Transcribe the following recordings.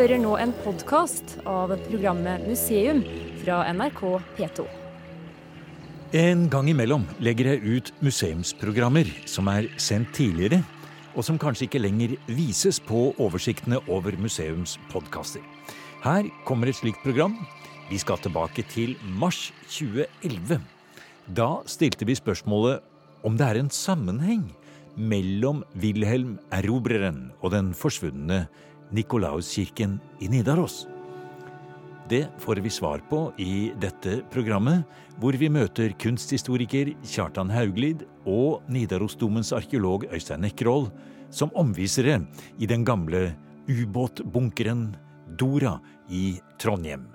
hører nå en podkast av programmet Museum fra NRK P2. En gang imellom legger jeg ut museumsprogrammer som er sendt tidligere, og som kanskje ikke lenger vises på oversiktene over museumspodkaster. Her kommer et slikt program. Vi skal tilbake til mars 2011. Da stilte vi spørsmålet om det er en sammenheng mellom Wilhelm Erobreren og den forsvunne Nikolauskirken i Nidaros. Det får vi svar på i dette programmet, hvor vi møter kunsthistoriker Kjartan Hauglid og Nidarosdomens arkeolog Øystein Nekroll som omvisere i den gamle ubåtbunkeren Dora i Trondheim.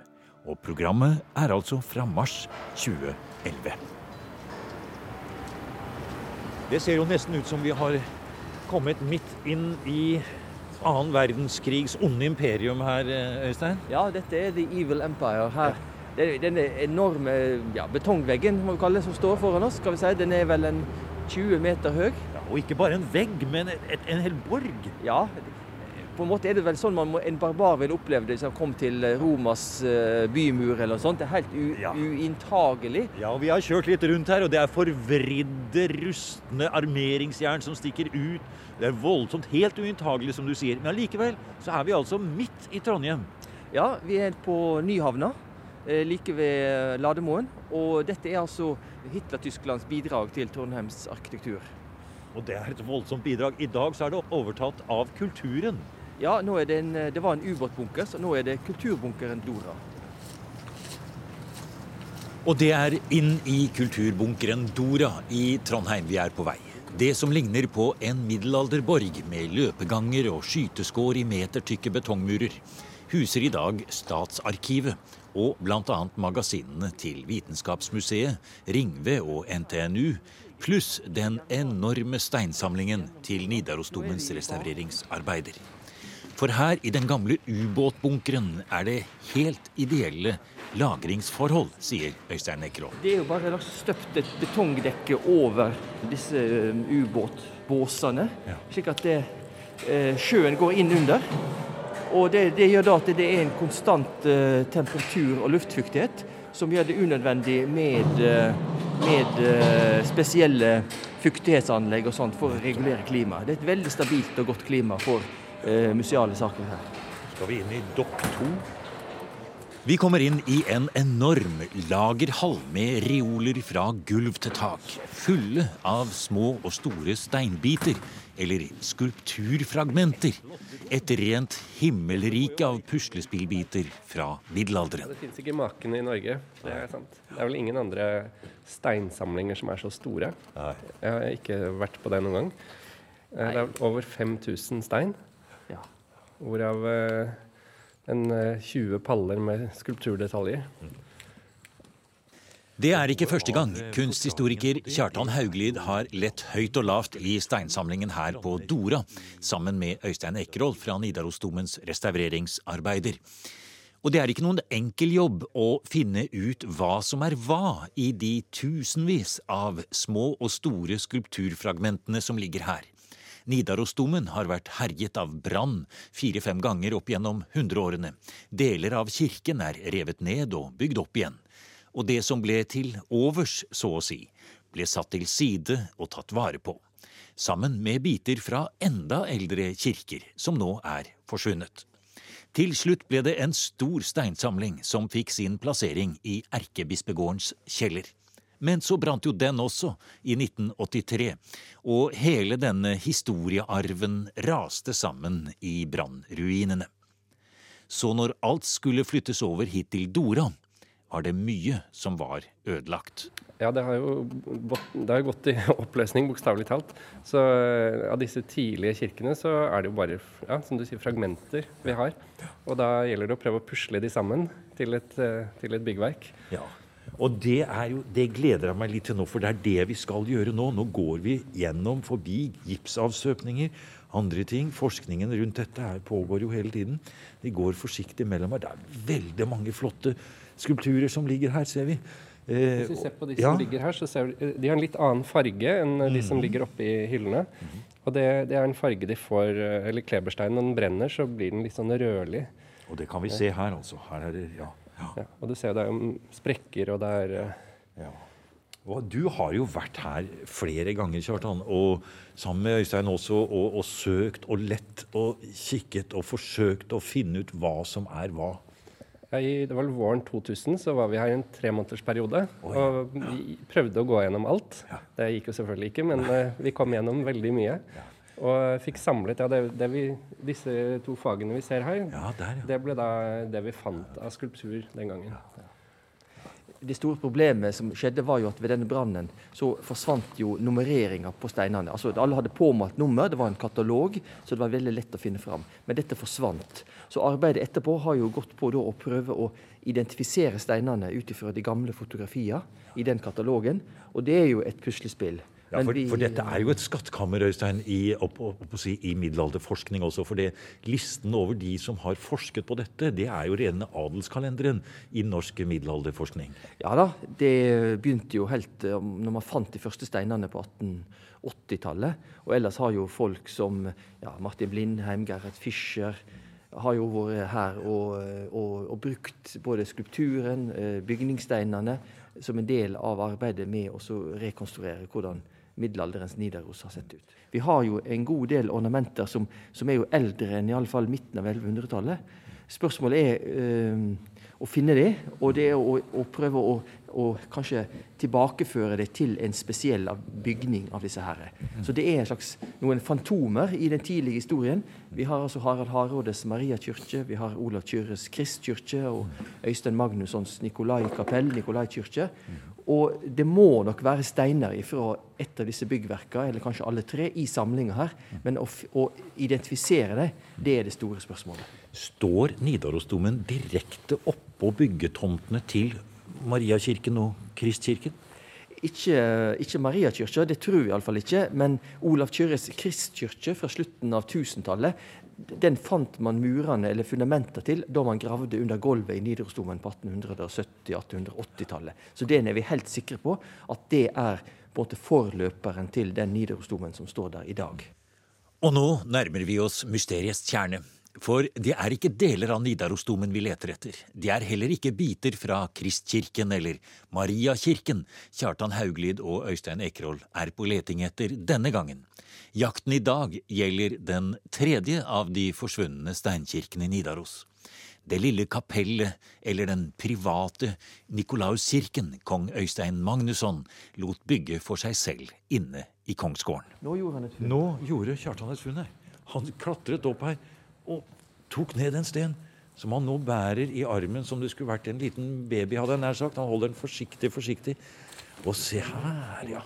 Og programmet er altså fra mars 2011. Det ser jo nesten ut som vi har kommet midt inn i annen verdenskrigs onde imperium her, Øystein? Ja, dette er The Evil Empire her. Det er Denne enorme ja, betongveggen må vi kalle det, som står foran oss, skal vi si, den er vel en 20 meter høy. Ja, og ikke bare en vegg, men et, et, en hel borg. Ja, på en måte er det vel sånn man må, en barbar ville oppleve det hvis han kom til Romas uh, bymur eller noe sånt. Det er helt Ja. uinntagelig. Ja, og Vi har kjørt litt rundt her, og det er forvridde, rustne armeringsjern som stikker ut. Det er voldsomt, helt uinntagelig, som du sier. Men allikevel så er vi altså midt i Trondheim. Ja, vi er på Nyhavna, eh, like ved Lademoen. Og dette er altså Hitler-Tysklands bidrag til Trondheims arkitektur. Og det er et voldsomt bidrag. I dag så er det overtatt av kulturen. Ja, det, en, det var en ubåtbunker, så nå er det kulturbunkeren Dora. Og det er inn i kulturbunkeren Dora i Trondheim vi er på vei. Det som ligner på en middelalderborg med løpeganger og skyteskår i metertykke betongmurer, huser i dag Statsarkivet og bl.a. magasinene til Vitenskapsmuseet, Ringve og NTNU, pluss den enorme steinsamlingen til Nidarosdomens restaureringsarbeider. For her i den gamle ubåtbunkeren er det helt ideelle lagringsforhold, sier Øystein Nekroll. Det er jo bare støpt et betongdekke over disse eh, ubåtbåsene, Ja. slik at det, eh, sjøen går inn under. Og det, det gjør da at det er en konstant eh, temperatur og luftfuktighet som gjør det unødvendig med, eh, med spesielle fuktighetsanlegg og sånt for å regulere klimaet. Det er et veldig stabilt og godt klima for eh, museale saker her. Skal vi inn i dokk to? Vi kommer inn i en enorm lagerhall med reoler fra gulv til tak, fulle av små og store steinbiter, eller skulpturfragmenter. Et rent himmelrike av puslespillbiter fra middelalderen. Det fins ikke maken i Norge. Det er sant. Det er vel ingen andre steinsamlinger som er så store. Jeg har ikke vært på det noen gang. Eh, Det er over 5000 stein. Hvorav eh, en eh, 20 paller med skulpturdetaljer. Det er ikke første gang kunsthistoriker Kjartan Hauglid har lett høyt og lavt i steinsamlingen her på Dora, sammen med Øystein Ekroll fra Nidarosdomens restaureringsarbeider. Og det er ikke noen enkel jobb å finne ut hva som er hva i de tusenvis av små og store skulpturfragmentene som ligger her. Nidarosdomen har vært herjet av brann fire-fem ganger opp gjennom hundreårene. Deler av kirken er revet ned og bygd opp igjen. Og det som ble til overs, så å si, ble satt til side og tatt vare på. Sammen med biter fra enda eldre kirker, som nå er forsvunnet. Til slutt ble det en stor steinsamling som fikk sin plassering i erkebispegårdens kjeller. Men så brant jo den også, i 1983, og hele denne historiearven raste sammen i brannruinene. Så når alt skulle flyttes over hit til Dora, var det mye som var ødelagt. Ja, det har jo det har gått i oppløsning, bokstavelig talt. Så eh, av disse tidlige kirkene så er det jo bare ja, som du sier, fragmenter vi har. Og da gjelder det å prøve å pusle de sammen til et, eh, til et byggverk. Ja, og det, er jo, det gleder jeg meg litt til nå, for det er det vi skal gjøre nå. Nå går vi gjennom forbi gipsavstøpninger, andre ting. Forskningen rundt dette her pågår jo hele tiden. De går forsiktig mellom her. Det er veldig mange flotte skulpturer som ligger her, ser vi. Eh, Hvis vi ser på de ja. som ligger her, så ser vi de har en litt annen farge enn de som ligger oppe i hyllene. Og det, det er en farge de får eh, Eller klebersteinen, når den brenner, så blir den litt sånn rødlig. Og det kan vi se her, altså. Her er det, ja. Ja. Ja, og du ser det er jo sprekker, og det er eh, ja. Og du har jo vært her flere ganger, Kjartan, og sammen med Øystein også, og, og søkt og lett og kikket og forsøkt å finne ut hva som er hva. ja, i, Det var våren 2000, så var vi her i en tremånedersperiode. Og vi prøvde å gå gjennom alt. Det gikk jo selvfølgelig ikke, men uh, vi kom gjennom veldig mye. Og fikk samlet ja, det, det vi, disse to fagene vi ser her, Ja, der, ja. det ble da det vi fant av skulptur den gangen. Det store problemet som skjedde, var jo at ved denne brannen så forsvant jo nummereringa på steinene. Altså Alle hadde påmalt nummer, det var en katalog, så det var veldig lett å finne fram. Men dette forsvant. Så arbeidet etterpå har jo gått på da å prøve å identifisere steinene ut ifra de gamle fotografiene i den katalogen, og det er jo et puslespill. Ja, for, for dette er jo et skattkammer, Øystein, i, opp, opp, si, i middelalderforskning også. For det, listen over de som har forsket på dette, det er jo rene adelskalenderen i norsk middelalderforskning. Ja da, det begynte jo helt eh, når man fant de første steinene på 1880-tallet. Og ellers har jo folk som ja, Martin Blindheim, Gerhard Fischer har jo vært her og, og, og brukt både skulpturen, eh, bygningssteinene, som en del av arbeidet med å rekonstruere hvordan middelalderens Nidaros har sett ut. Vi har jo en god del ornamenter som, som er jo eldre enn i alle fall midten av 1100-tallet. Spørsmålet er øh, å finne det, og det er å, å prøve å, å kanskje tilbakeføre det til en spesiell bygning av disse her. Så det er slags noen fantomer i den tidlige historien. Vi har altså Harald Hardrådes Mariakirke, vi har Olav Kyrres Kristkirke og Øystein Magnussons Nikolai-kapell, Nikolai-kirke. Og det må nok være steiner fra et av disse byggverkene, eller kanskje alle tre, i samlinga her. Men å, å identifisere det, det er det store spørsmålet. Står Nidarosdomen direkte oppå byggetomtene til Mariakirken og Kristkirken? Ikke, ikke Mariakirka, det tror vi iallfall ikke. Men Olav Kyrres Kristkirke fra slutten av 1000-tallet, den fant man murene eller fundamenter til da man gravde under gulvet i Nidarosdomen på 1870-1880-tallet. Så den er vi helt sikre på at det er på en måte forløperen til den Nidarosdomen som står der i dag. Og nå nærmer vi oss mysteriets kjerne. For det er ikke deler av Nidarosdomen vi leter etter. Det er heller ikke biter fra Kristkirken eller Mariakirken Kjartan Hauglid og Øystein Ekroll er på leting etter denne gangen. Jakten i dag gjelder den tredje av de forsvunne steinkirkene i Nidaros. Det lille kapellet, eller den private Nikolauskirken kong Øystein Magnusson lot bygge for seg selv inne i kongsgården. Nå gjorde. Nå gjorde Kjartan et funn her. Han klatret opp her og tok ned en sten som han nå bærer i armen som det skulle vært en liten baby, hadde jeg nær sagt. Han holder den forsiktig, forsiktig. Og se her, ja.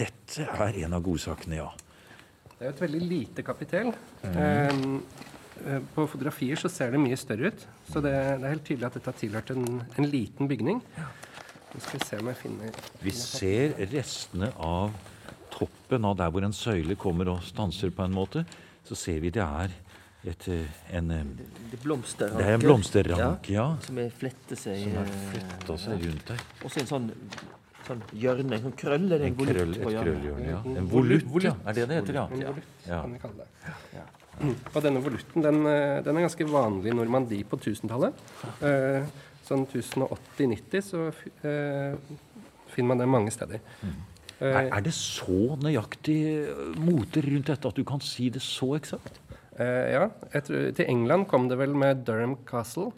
Dette er en av godsakene, ja. Det er jo et veldig lite kapittel. Mm. eh, på fotografier så ser det mye større ut, så det, det er helt tydelig at dette har tilhørt en, en liten bygning. Nå skal vi se om jeg finner Vi ser restene av toppen av der hvor en søyle kommer og stanser på en måte. Så ser vi det er et, eh, en, eh, Det er det er en blomsterrank, ja. Som er fletter seg Som eh, seg rundt der. Også en sånn, sånn hjørne, en sånn krøll eller er En En volutt krøll, et på hjørnet. ja. En volutt, volutt. ja. Er det det heter, ja? Volutt, Ja. kan vi kalle det. Mm. Og denne volutten den, eh, den er ganske vanlig i Normandie på 1000-tallet. Eh, sånn 1080-90 så eh, finner man den mange steder. Eh, Er, er det så nøyaktig eh, moter rundt dette at du kan si det så eksakt? Eh, ja. Tror, til England kom det vel med Durham Castle.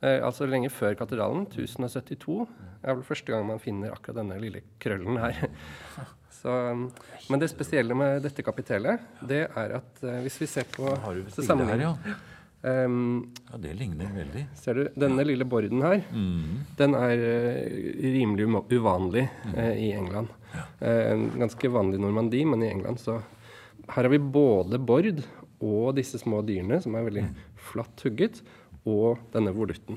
Eh, altså lenge før katedralen. 1072. Det er vel første gang man finner akkurat denne lille krøllen her. Så, um, men det spesielle med dette kapitellet, det er at eh, hvis vi ser på her, ja? um, Ja, det ligner veldig. Ser du, denne lille borden her, den er uh, rimelig uvanlig uvanlig uh, i England. Eh, ganske vanlig i Normandie, men i England så Her har vi både bord og disse små dyrene, som er veldig flatt hugget, og denne volutten.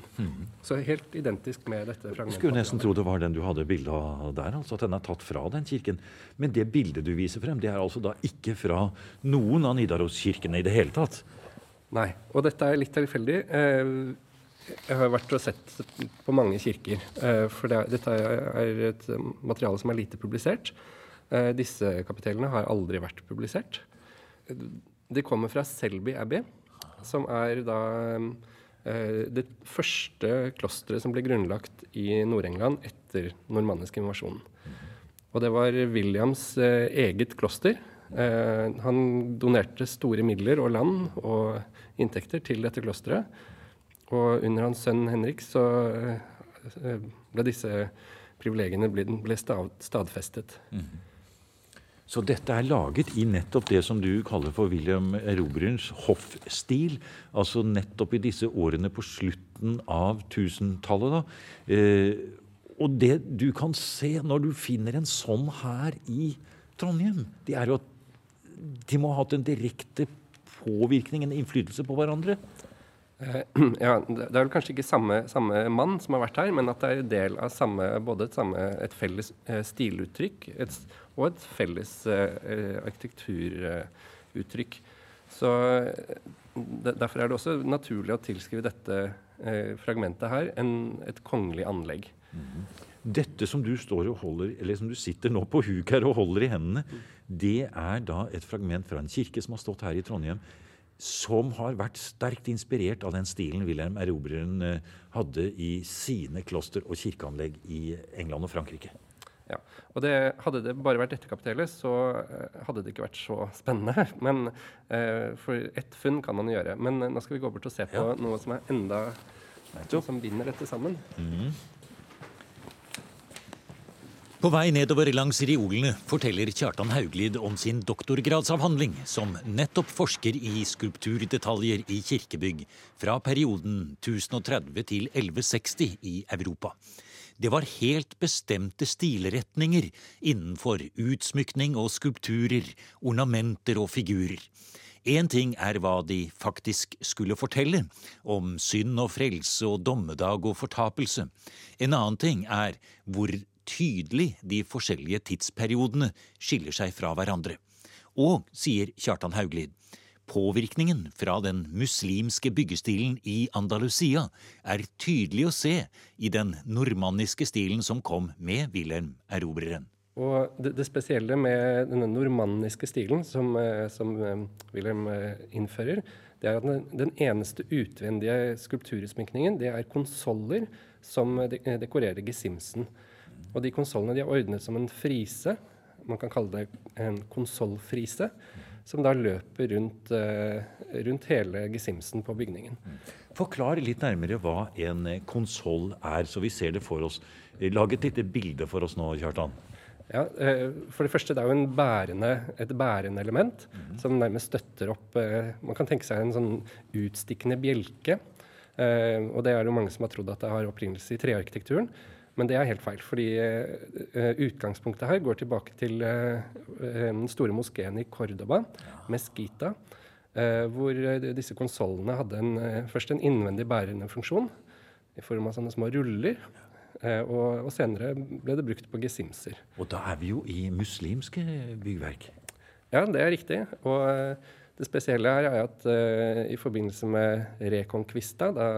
Så helt identisk med dette fragmentet. Skulle nesten tro det var den du hadde bilde av der, altså at den er tatt fra den kirken. Men det bildet du viser frem, det er altså da ikke fra noen av Nidaroskirkene i det hele tatt. Nei. Og dette er litt tilfeldig. Eh, Jeg har vært og sett på mange kirker. eh, For dette er et materiale som er lite publisert. Eh, Disse kapitellene har aldri vært publisert. De kommer fra Selby Abbey, som er da eh, det første klosteret som ble grunnlagt i Nord-England etter normannisk invasjon. Og det var Williams eh, eget kloster. Eh, han donerte store midler og land og inntekter til dette klosteret. Og under hans sønn Henrik så ble disse privilegiene ble, stadfestet. Mm. Så dette er laget i nettopp det som du kaller for William Erobrerens hoffstil. Altså nettopp i disse årene på slutten av 1000-tallet. Eh, og det du kan se når du finner en sånn her i Trondheim, det er jo at de må ha hatt en direkte påvirkning, en innflytelse på hverandre. Eh, ja, Det er vel kanskje ikke samme, samme, mann som har vært her, men at det er en del av samme, både et, samme, et felles eh, stiluttrykk et, og et felles eh, arkitekturuttrykk. Så Derfor er det også naturlig å tilskrive dette fragmentet her en, et kongelig anlegg. Mm. Dette som du holder, som du sitter nå på huk her og holder i hendene, det er da et fragment fra en kirke som har stått her i Trondheim som har vært sterkt inspirert av den stilen Wilhelm Erobreren eh, hadde i sine kloster og kirkeanlegg i England og Frankrike. Ja, og det, Hadde det bare vært dette kapittelet, så uh, hadde det ikke vært så spennende. Men eh, For ett funn kan man gjøre. Men uh, nå skal vi gå bort og se på ja. noe som er enda som binder dette sammen. Mm. På vei nedover langs riolene forteller Kjartan Hauglid om sin doktorgradsavhandling, som nettopp forsker i skulpturdetaljer i kirkebygg fra perioden 1030 til 1160 i Europa. Det var helt bestemte stilretninger innenfor utsmykning og skulpturer, ornamenter og figurer. Én ting er hva de faktisk skulle fortelle, om synd og frelse og dommedag og fortapelse. En annen ting er hvor tydelig de forskjellige tidsperiodene skiller seg fra hverandre. Og, sier Kjartan Hauglid, påvirkningen fra den muslimske byggestilen i Andalusia er tydelig å se i den normanniske stilen som kom med Wilhelm Erobreren. Og det, det, spesielle med denne normanniske stilen som, eh, som eh, Wilhelm eh, innfører, det er at den, den eneste utvendige skulpturesmykningen det er konsoller som dekorerer gesimsen. Og de konsollene de er ordnet som en frise. Man kan kalle det en konsollfrise. Som da løper rundt, uh, rundt hele gesimsen på bygningen. Forklar litt nærmere hva en konsoll er, så vi ser det for oss. Lag et lite bilde for oss nå, Kjartan. Ja, uh, For det første, det er jo bærende, et bærende element mm. som nærmest støtter opp Man kan tenke seg en sånn utstikkende bjelke. og det er jo mange som har trodd at det har opprinnelse i trearkitekturen. Men det er helt feil. fordi uh, utgangspunktet her går tilbake til uh, den store moskeen i Cordoba, Mesquita, hvor disse konsollene hadde en, først en innvendig bærende funksjon i form av sånne små ruller. Og, og, senere ble det brukt på gesimser. Og da er vi jo i muslimske byggverk? Ja, det er riktig. Og det spesielle her er at i forbindelse med Reconquista, da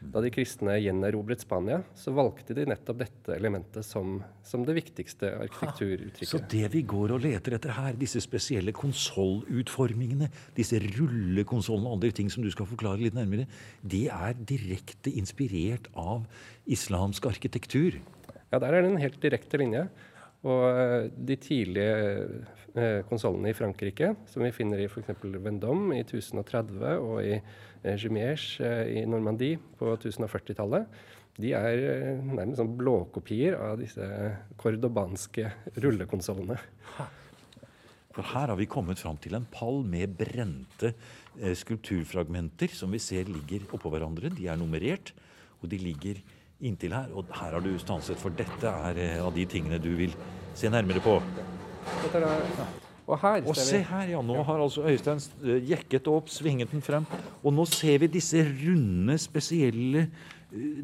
da de kristne gjenerobret Spania, så valgte de nettopp dette elementet som, som det viktigste arkitekturuttrykket. Så det vi går og leter etter her, disse spesielle konsollutformingene, disse rullekonsollene og andre ting som du skal forklare litt nærmere, de er direkte inspirert av islamsk arkitektur? Ja, der er det en helt direkte linje. Og eh, de tidlige eh, konsollene i Frankrike, som vi finner i f.eks. Vendôme i 1030 og i eh, eh, i Normandie på 1040-tallet, de er nærmest sånn blåkopier av disse kordobanske rullekonsollene. For her har vi kommet fram til en pall med brente skulpturfragmenter som vi ser ligger oppå hverandre. De er nummerert, og de ligger inntil her. Og her har du stanset, for dette er eh, av de tingene du vil se nærmere på. Dette er ja. Og her og se her, ja. Nå har altså Øystein eh, jekket opp, svinget den frem. Og nå ser vi disse runde, spesielle eh,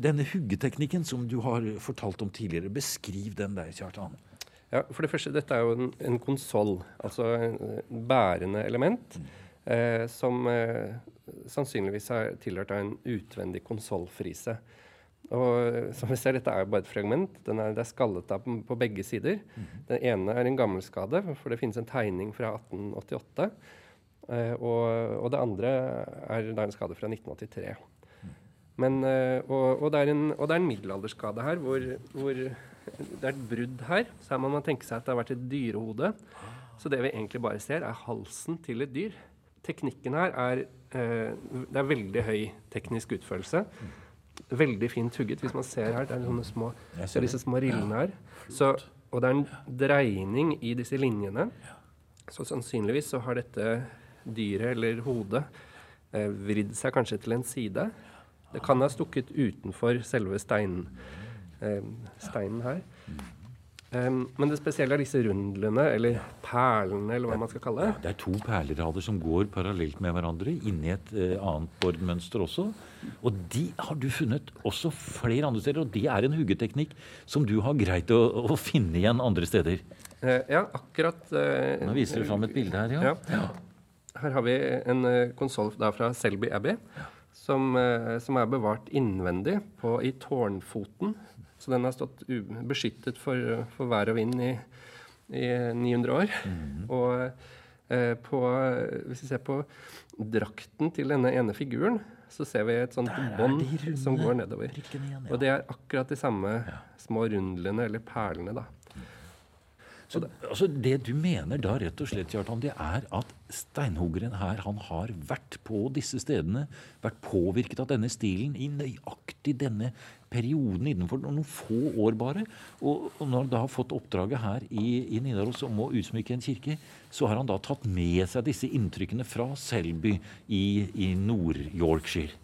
Denne huggeteknikken som du har fortalt om tidligere. Beskriv den der, Kjartan. Ja, for det første, Dette er jo en, en konsoll, altså en bærende element, mm. eh, som eh, sannsynligvis har tilhørt av en utvendig konsollfrise. Og som vi ser, Dette er jo bare et fragment. Er, det er skallet av på, på begge sider. Mm. Den ene er en gammelskade, for det finnes en tegning fra 1888. Eh, og, og, det andre er da en skade fra 1983. Mm. Men, eh, og, og, det er en, og det er en middelalderskade her hvor, hvor det er et brudd her. Så her må man tenke seg at det har vært et dyrehode. Så det vi egentlig bare ser, er halsen til et dyr. Teknikken her er eh, Det er veldig høy teknisk utførelse. Veldig fint hugget. Hvis man ser her, det er sånne små, disse små rillene her. Så, og det er en dreining i disse linjene. Så sannsynligvis så har dette dyret eller hodet eh, vridd seg kanskje til en side. Det kan ha stukket utenfor selve steinen, eh, steinen her. Um, men det spesielle er disse rundlene, eller perlene, eller hva man skal kalle det. Det er to perlerader som går parallelt med hverandre inni et eh, annet bordmønster også. Og de har du funnet også flere andre steder, og det er en huggeteknikk som du har greit å, å finne igjen andre steder. Uh, ja, akkurat uh, Nå viser du fram et bilde her, ja. ja. Her har vi en konsoll fra Selby Abbey. Som, som, er bevart innvendig på, i tårnfoten så den har stått beskyttet for, for, vær og vind i, i 900 år. Mm. Og eh, på, hvis vi ser på drakten til denne ene figuren, så ser vi et sånt bånd som går nedover. Igjen, ja. Og det er akkurat de samme små rundlene, eller perlene, da. Så det, altså det du mener da, rett og slett, Kjartan, det er at steinhoggeren her han har vært på disse stedene, vært påvirket av denne stilen i nøyaktig denne perioden innenfor noen få år bare. Og, og når han da har fått oppdraget her i, i Nidaros om å utsmykke en kirke, så har han da tatt med seg disse inntrykkene fra Selby i, i Nord-Yorkshire.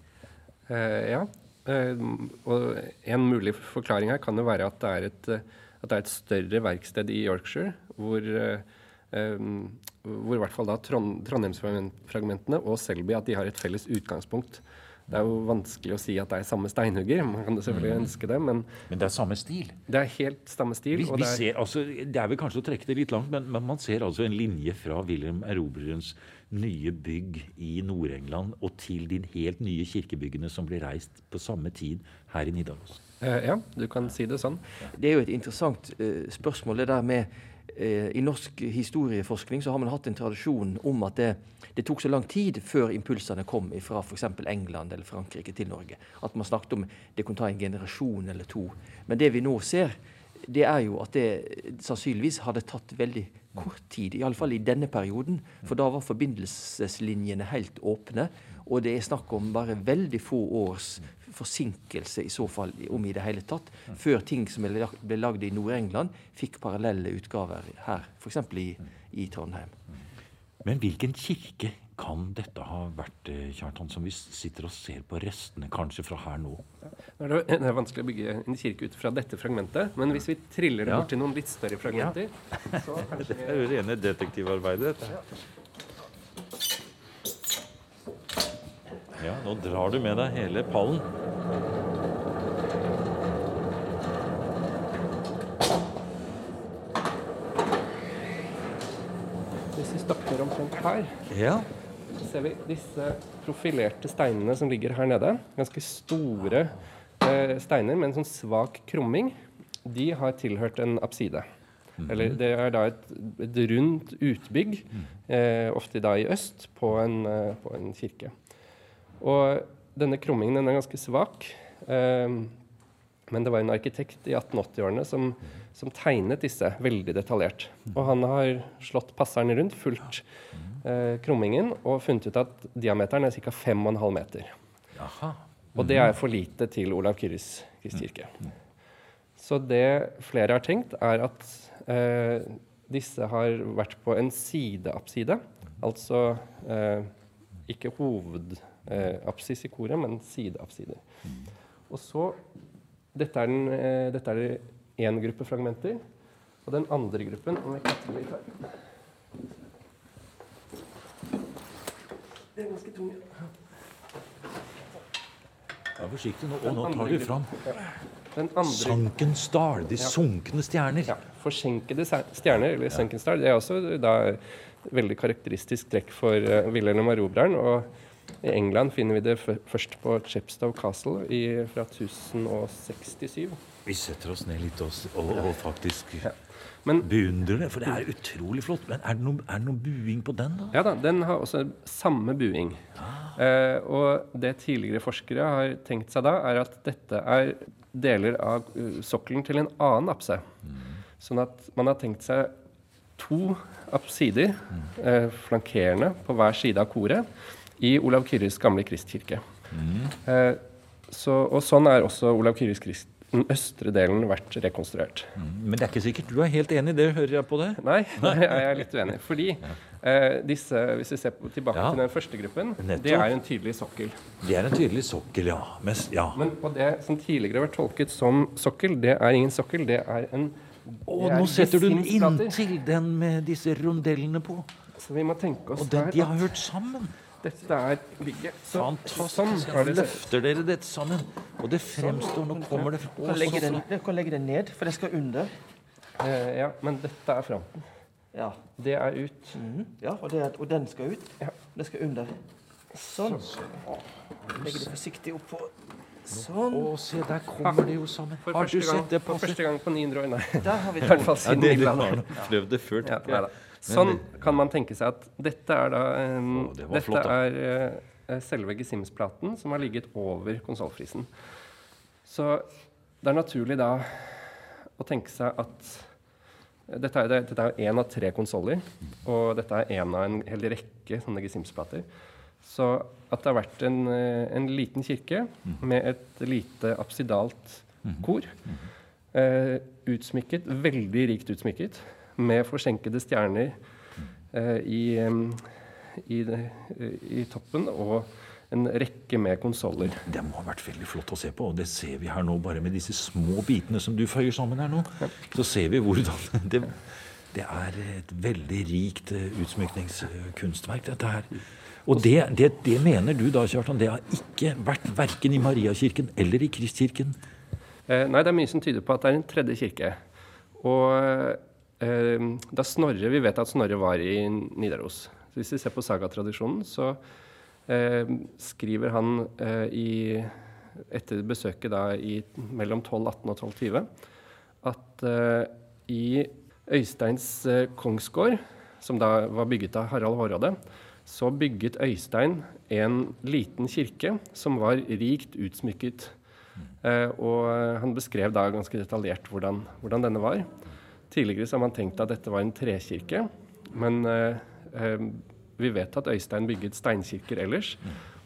Uh, ja. Uh, og en mulig forklaring her kan jo være at det er et det er et større verksted i Yorkshire hvor, um, hvor i hvert fall da Trond, Trondheimsfragmentene og Selby at de har et felles utgangspunkt. Det er jo vanskelig å si at det er samme steinhugger. Man kan selvfølgelig mm. ønske det, men Men det er samme stil? Det er helt samme stil. Vi, vi det, er, ser, altså, det er vel kanskje å trekke det litt langt, men, men man ser altså en linje fra Wilhelm Erobrerens nye bygg i Nord-England og til de helt nye kirkebyggene som ble reist på samme tid her i Nidaros. Eh, ja, du kan si det sånn. Det er jo et interessant uh, spørsmål, det der med uh, I norsk historieforskning så har man hatt en tradisjon om at det, det tok så lang tid før impulsene kom fra f.eks. England eller Frankrike til Norge. At man snakket om det kunne ta en generasjon eller to. Men det vi nå ser, det er jo at det sannsynligvis hadde tatt veldig kort tid. Iallfall i denne perioden. For da var forbindelseslinjene helt åpne. Og det er snakk om bare veldig få års forsinkelse, i så fall, om i det hele tatt, før ting som ble lagd i Nord-England, fikk parallelle utgaver her, f.eks. I, i Trondheim. Men hvilken kirke kan dette ha vært, eh, Kjartan, som vi sitter og ser på restene kanskje fra her nå? Det, er vanskelig å bygge en kirke ut fra dette fragmentet, men hvis vi triller det ja. bort til noen litt større fragmenter ja. så kanskje Det er jo rene detektivarbeidet, dette. Ja, nå drar du med deg hele pallen. Hvis vi stopper omtrent her, ja. så ser vi disse profilerte steinene som ligger her nede. Ganske store eh, steiner med en sånn svak krumming. De har tilhørt en abside. Mm -hmm. Eller det er da et, et rundt utbygg, mm. eh, ofte da i øst, på en, eh, på en kirke. Og denne krummingen den er ganske svak. Um, men det var en arkitekt i 1880-årene som, som, tegnet disse veldig detaljert. Og han har slått passeren rundt, fulgt eh, krummingen og funnet ut at diameteren er ca. 5,5 meter. Jaha. Og det er for lite til Olav Kyrres kristkirke. Så det flere har tenkt, er at eh, disse har vært på en sideapside. Altså eh, ikke hoved eh, apsis i koret, men sideapsider. Mm. Og så Dette er, den, eh, dette er én gruppe fragmenter. Og den andre gruppen om jeg kaster litt her. Det er ganske tunge. Vær forsiktig nå. Og nå tar du fram Sankensdal. De sunkne stjerner. Ja. Forsenkede stjerner, eller ja. Star, det er også da veldig karakteristisk trekk for uh, Wilhelm Erobreren. Og i England finner vi det først på Chepstow Castle i, fra 1067. Vi setter oss ned litt og, og, og faktisk ja. Men Beundrer det, for det er utrolig flott. Men er det noen, er det noen buing på den, da? ja da, den har også samme buing. Eh, og det tidligere forskere har tenkt seg da, er at dette er deler av uh, sokkelen til en annen apse. Sånn at man har tenkt seg to apsider, eh, flankerende på hver side av koret, i Olav Kyrres gamle kristkirke. Eh, så, og sånn er også Olav Kyrres krist, den østre delen vært rekonstruert. Men det er ikke sikkert du er helt enig, det hører jeg på det. Nei, jeg er litt uenig. Fordi eh, disse, hvis vi ser på, tilbake Ja. til den første gruppen, Nettopp. det er en tydelig sokkel. Det er en tydelig sokkel, ja. Men, ja. Men og det som tidligere har vært tolket som sokkel, det er ingen sokkel, det er en Og er nå setter du den inntil den med disse rondellene på. Så vi må tenke oss Og den, de har hørt sammen. Dette er bygget. Så, Fantastisk. sånn Så det løfter dere dette sammen. Og det fremstår Nå kommer det Du kan legge den, du kan legge den ned, for det skal under. Eh, ja, men dette er fronten. Ja, Det er ut. Mhm. ja og, det, og den skal ut. Ja. Det skal under. Sånn. Legg det forsiktig oppå. Sånn. Å, se, der kommer det jo sammen. For Har du første, gang, sett det for på første gang på 900 år, nei. Der har vi I hvert Ja, det, det det, prøvd det før. Ja, tenker neida. jeg. Sånn kan man tenke seg at dette er da um, Å, det Dette flott, er uh, selve gesimsplaten som har ligget over konsollfrisen. Så det er naturlig da å tenke seg at dette er, det- dette er én av tre konsoller, og dette er én av en hel rekke sånne gesimsplater. Så at det har vært en, eh, en liten kirke med et lite absidalt kor, eh, utsmykket, veldig rikt utsmykket, med forsenkede stjerner eh, i, i, i toppen og en rekke med konsoller. Det må ha vært veldig flott å se på, og det ser vi her nå bare med disse små bitene som du føyer sammen her nå. Så ser vi hvordan det, det er et veldig rikt eh, utsmykningskunstverk, dette her. Og det, det, det mener du da, Kjartan, det har ikke vært verken i Mariakirken eller i Kristkirken? Eh, nei, det er mye som tyder på at det er en tredje kirke. Og eh, da Snorre, Vi vet at Snorre var i Nidaros. Så hvis vi ser på sagatradisjonen, så eh, skriver han eh, i, etter besøket da i mellom 1218 og 1220 at eh, i Øysteins eh, kongsgård, som da var bygget av Harald Hårråde, så bygget Øystein en liten kirke som var rikt utsmykket. Eh, og han beskrev da ganske detaljert hvordan, hvordan denne var. Tidligere har man tenkt at dette var en trekirke, men eh, eh, vi vet at Øystein bygget steinkirker ellers.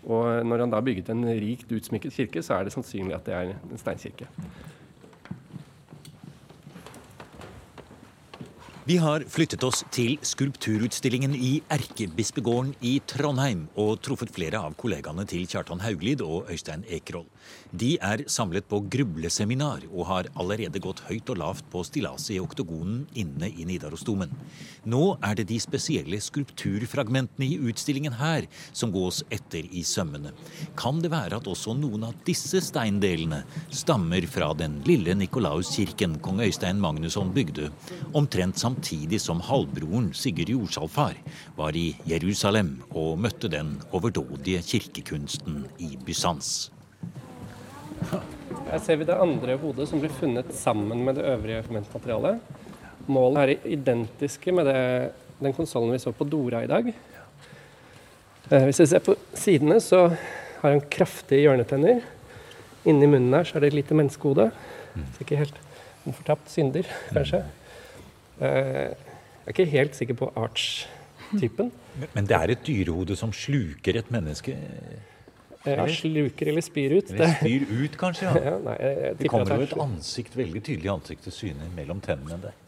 Og når han da bygget en rikt utsmykket kirke, så er det sannsynlig at det er en steinkirke. Vi har flyttet oss til skulpturutstillingen i Erkebispegården i Trondheim og truffet flere av kollegaene til Kjartan Hauglid og Øystein Ekerhold. De er samlet på grubleseminar og har allerede gått høyt og lavt på stillaset i oktogonen inne i Nidarosdomen. Nå er det de spesielle skulpturfragmentene i utstillingen her som gås etter i sømmene. Kan det være at også noen av disse steindelene stammer fra den lille Nikolauskirken kong Øystein Magnusson bygde, omtrent samtidig som halvbroren Sigurd Jordsalfar var i Jerusalem og møtte den overdådige kirkekunsten i Bysants. Her ser vi det andre hodet som blir funnet sammen med det øvrige fragmentmaterialet. Målet er identiske med det, den konsollen vi så på Dora i dag. Eh, hvis vi ser på sidene, så har han kraftige hjørnetenner. Inni munnen her så er det et lite menneskehode. Ikke helt en fortapt synder, kanskje. Eh, jeg er ikke helt sikker på arts-typen Men det er et dyrehode som sluker et menneske? Eh, sluker eller spyr ut. Eller spyr ut, kanskje? ja. ja, nei, Det kommer jo et ansikt, veldig tydelig ansikt til syne mellom tennene der.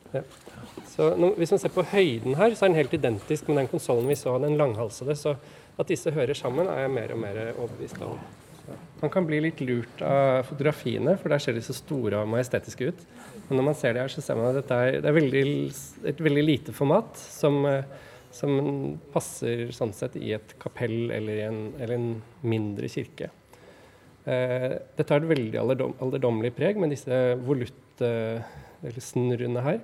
Så nå, hvis man ser på høyden her, så er den helt identisk med den konsollen vi så, den langhalsede. Så at disse hører sammen, er jeg mer og mer overbevist om. Man kan bli litt lurt av fotografiene, for der ser de så store og majestetiske ut. Men når man ser det her, så ser man at dette er, det er veldig, et veldig lite format som, eh, som passer sånn sett i et kapell eller en, eller en mindre kirke. Eh, dette har et veldig alderdom, alderdommelig preg med disse volutt, eh, eller snurrene her,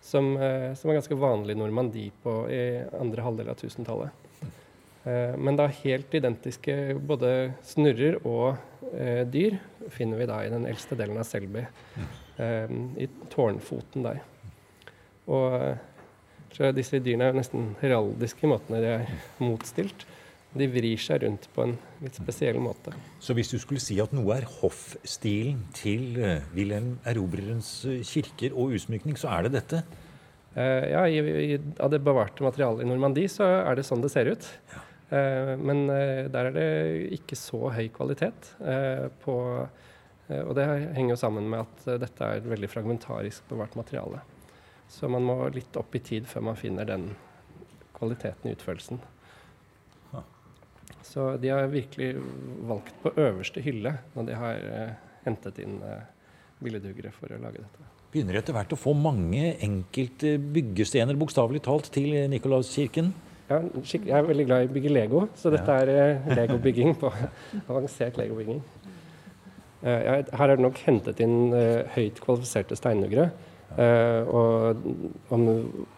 som, eh, som er ganske vanlig i Normandie på, i andre halvdel av 1000-tallet. Eh, men da helt identiske både snurrer og eh, dyr finner vi da i den eldste delen av Selby, i tårnfoten der. Og så disse dyrene er nesten heraldiske i måten de er motstilt. De vrir seg rundt på en litt spesiell måte. Så hvis du skulle si at noe er hoffstilen til eh, Wilhelm Erobrerens eh, kirker og utsmykning, så er det dette? Uh, ja, i, i, av det bevarte materialet i Normandie så er det sånn det ser ut. Ja. Uh, men uh, der er det ikke så høy kvalitet på Og det henger jo sammen med at dette er et veldig fragmentarisk bevart materiale. Så man må litt opp i tid før man finner den kvaliteten i utførelsen. Så de har virkelig valgt på øverste hylle når de har eh, hentet inn eh, billedhuggere for å lage dette. Begynner etter hvert å få mange enkelte byggestener, bokstavelig talt, til Nikolauskirken? Ja, jeg er veldig glad i å bygge Lego, så dette er eh, legobygging på avansert legobygging. Uh, her er det nok hentet inn uh, høyt kvalifiserte steinhuggere. Uh, og om,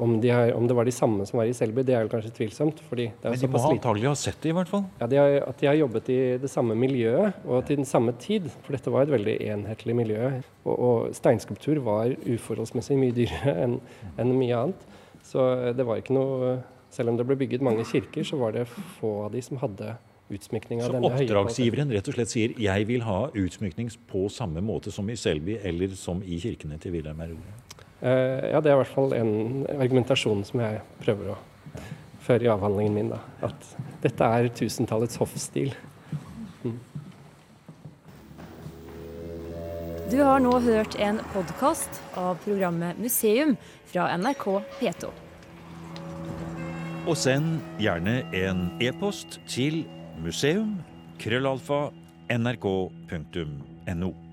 om, de er, om, det var de samme som var i Selby, det er jo kanskje tvilsomt. Men de må antagelig ha sett det, i hvert fall? Ja, de har, At de har jobbet i det samme miljøet og til den samme tid. For dette var et veldig enhetlig miljø. Og, og steinskulptur var uforholdsmessig mye dyrere enn en mye annet. Så det var ikke noe Selv om det ble bygget mange kirker, så var det få av de som hadde utsmykning av så denne høye Så oppdragsgiveren rett og slett sier jeg vil ha utsmykning på samme måte som i Selby eller som i kirkene til Wilhelm Erode? Uh, ja, det er i hvert fall en argumentasjon som jeg prøver å føre i avhandlingen min. Da. At dette er tusentallets hoffstil. Mm. Du har nå hørt en podkast av programmet Museum fra NRK P2. Og send gjerne en e-post til museum nrk.no.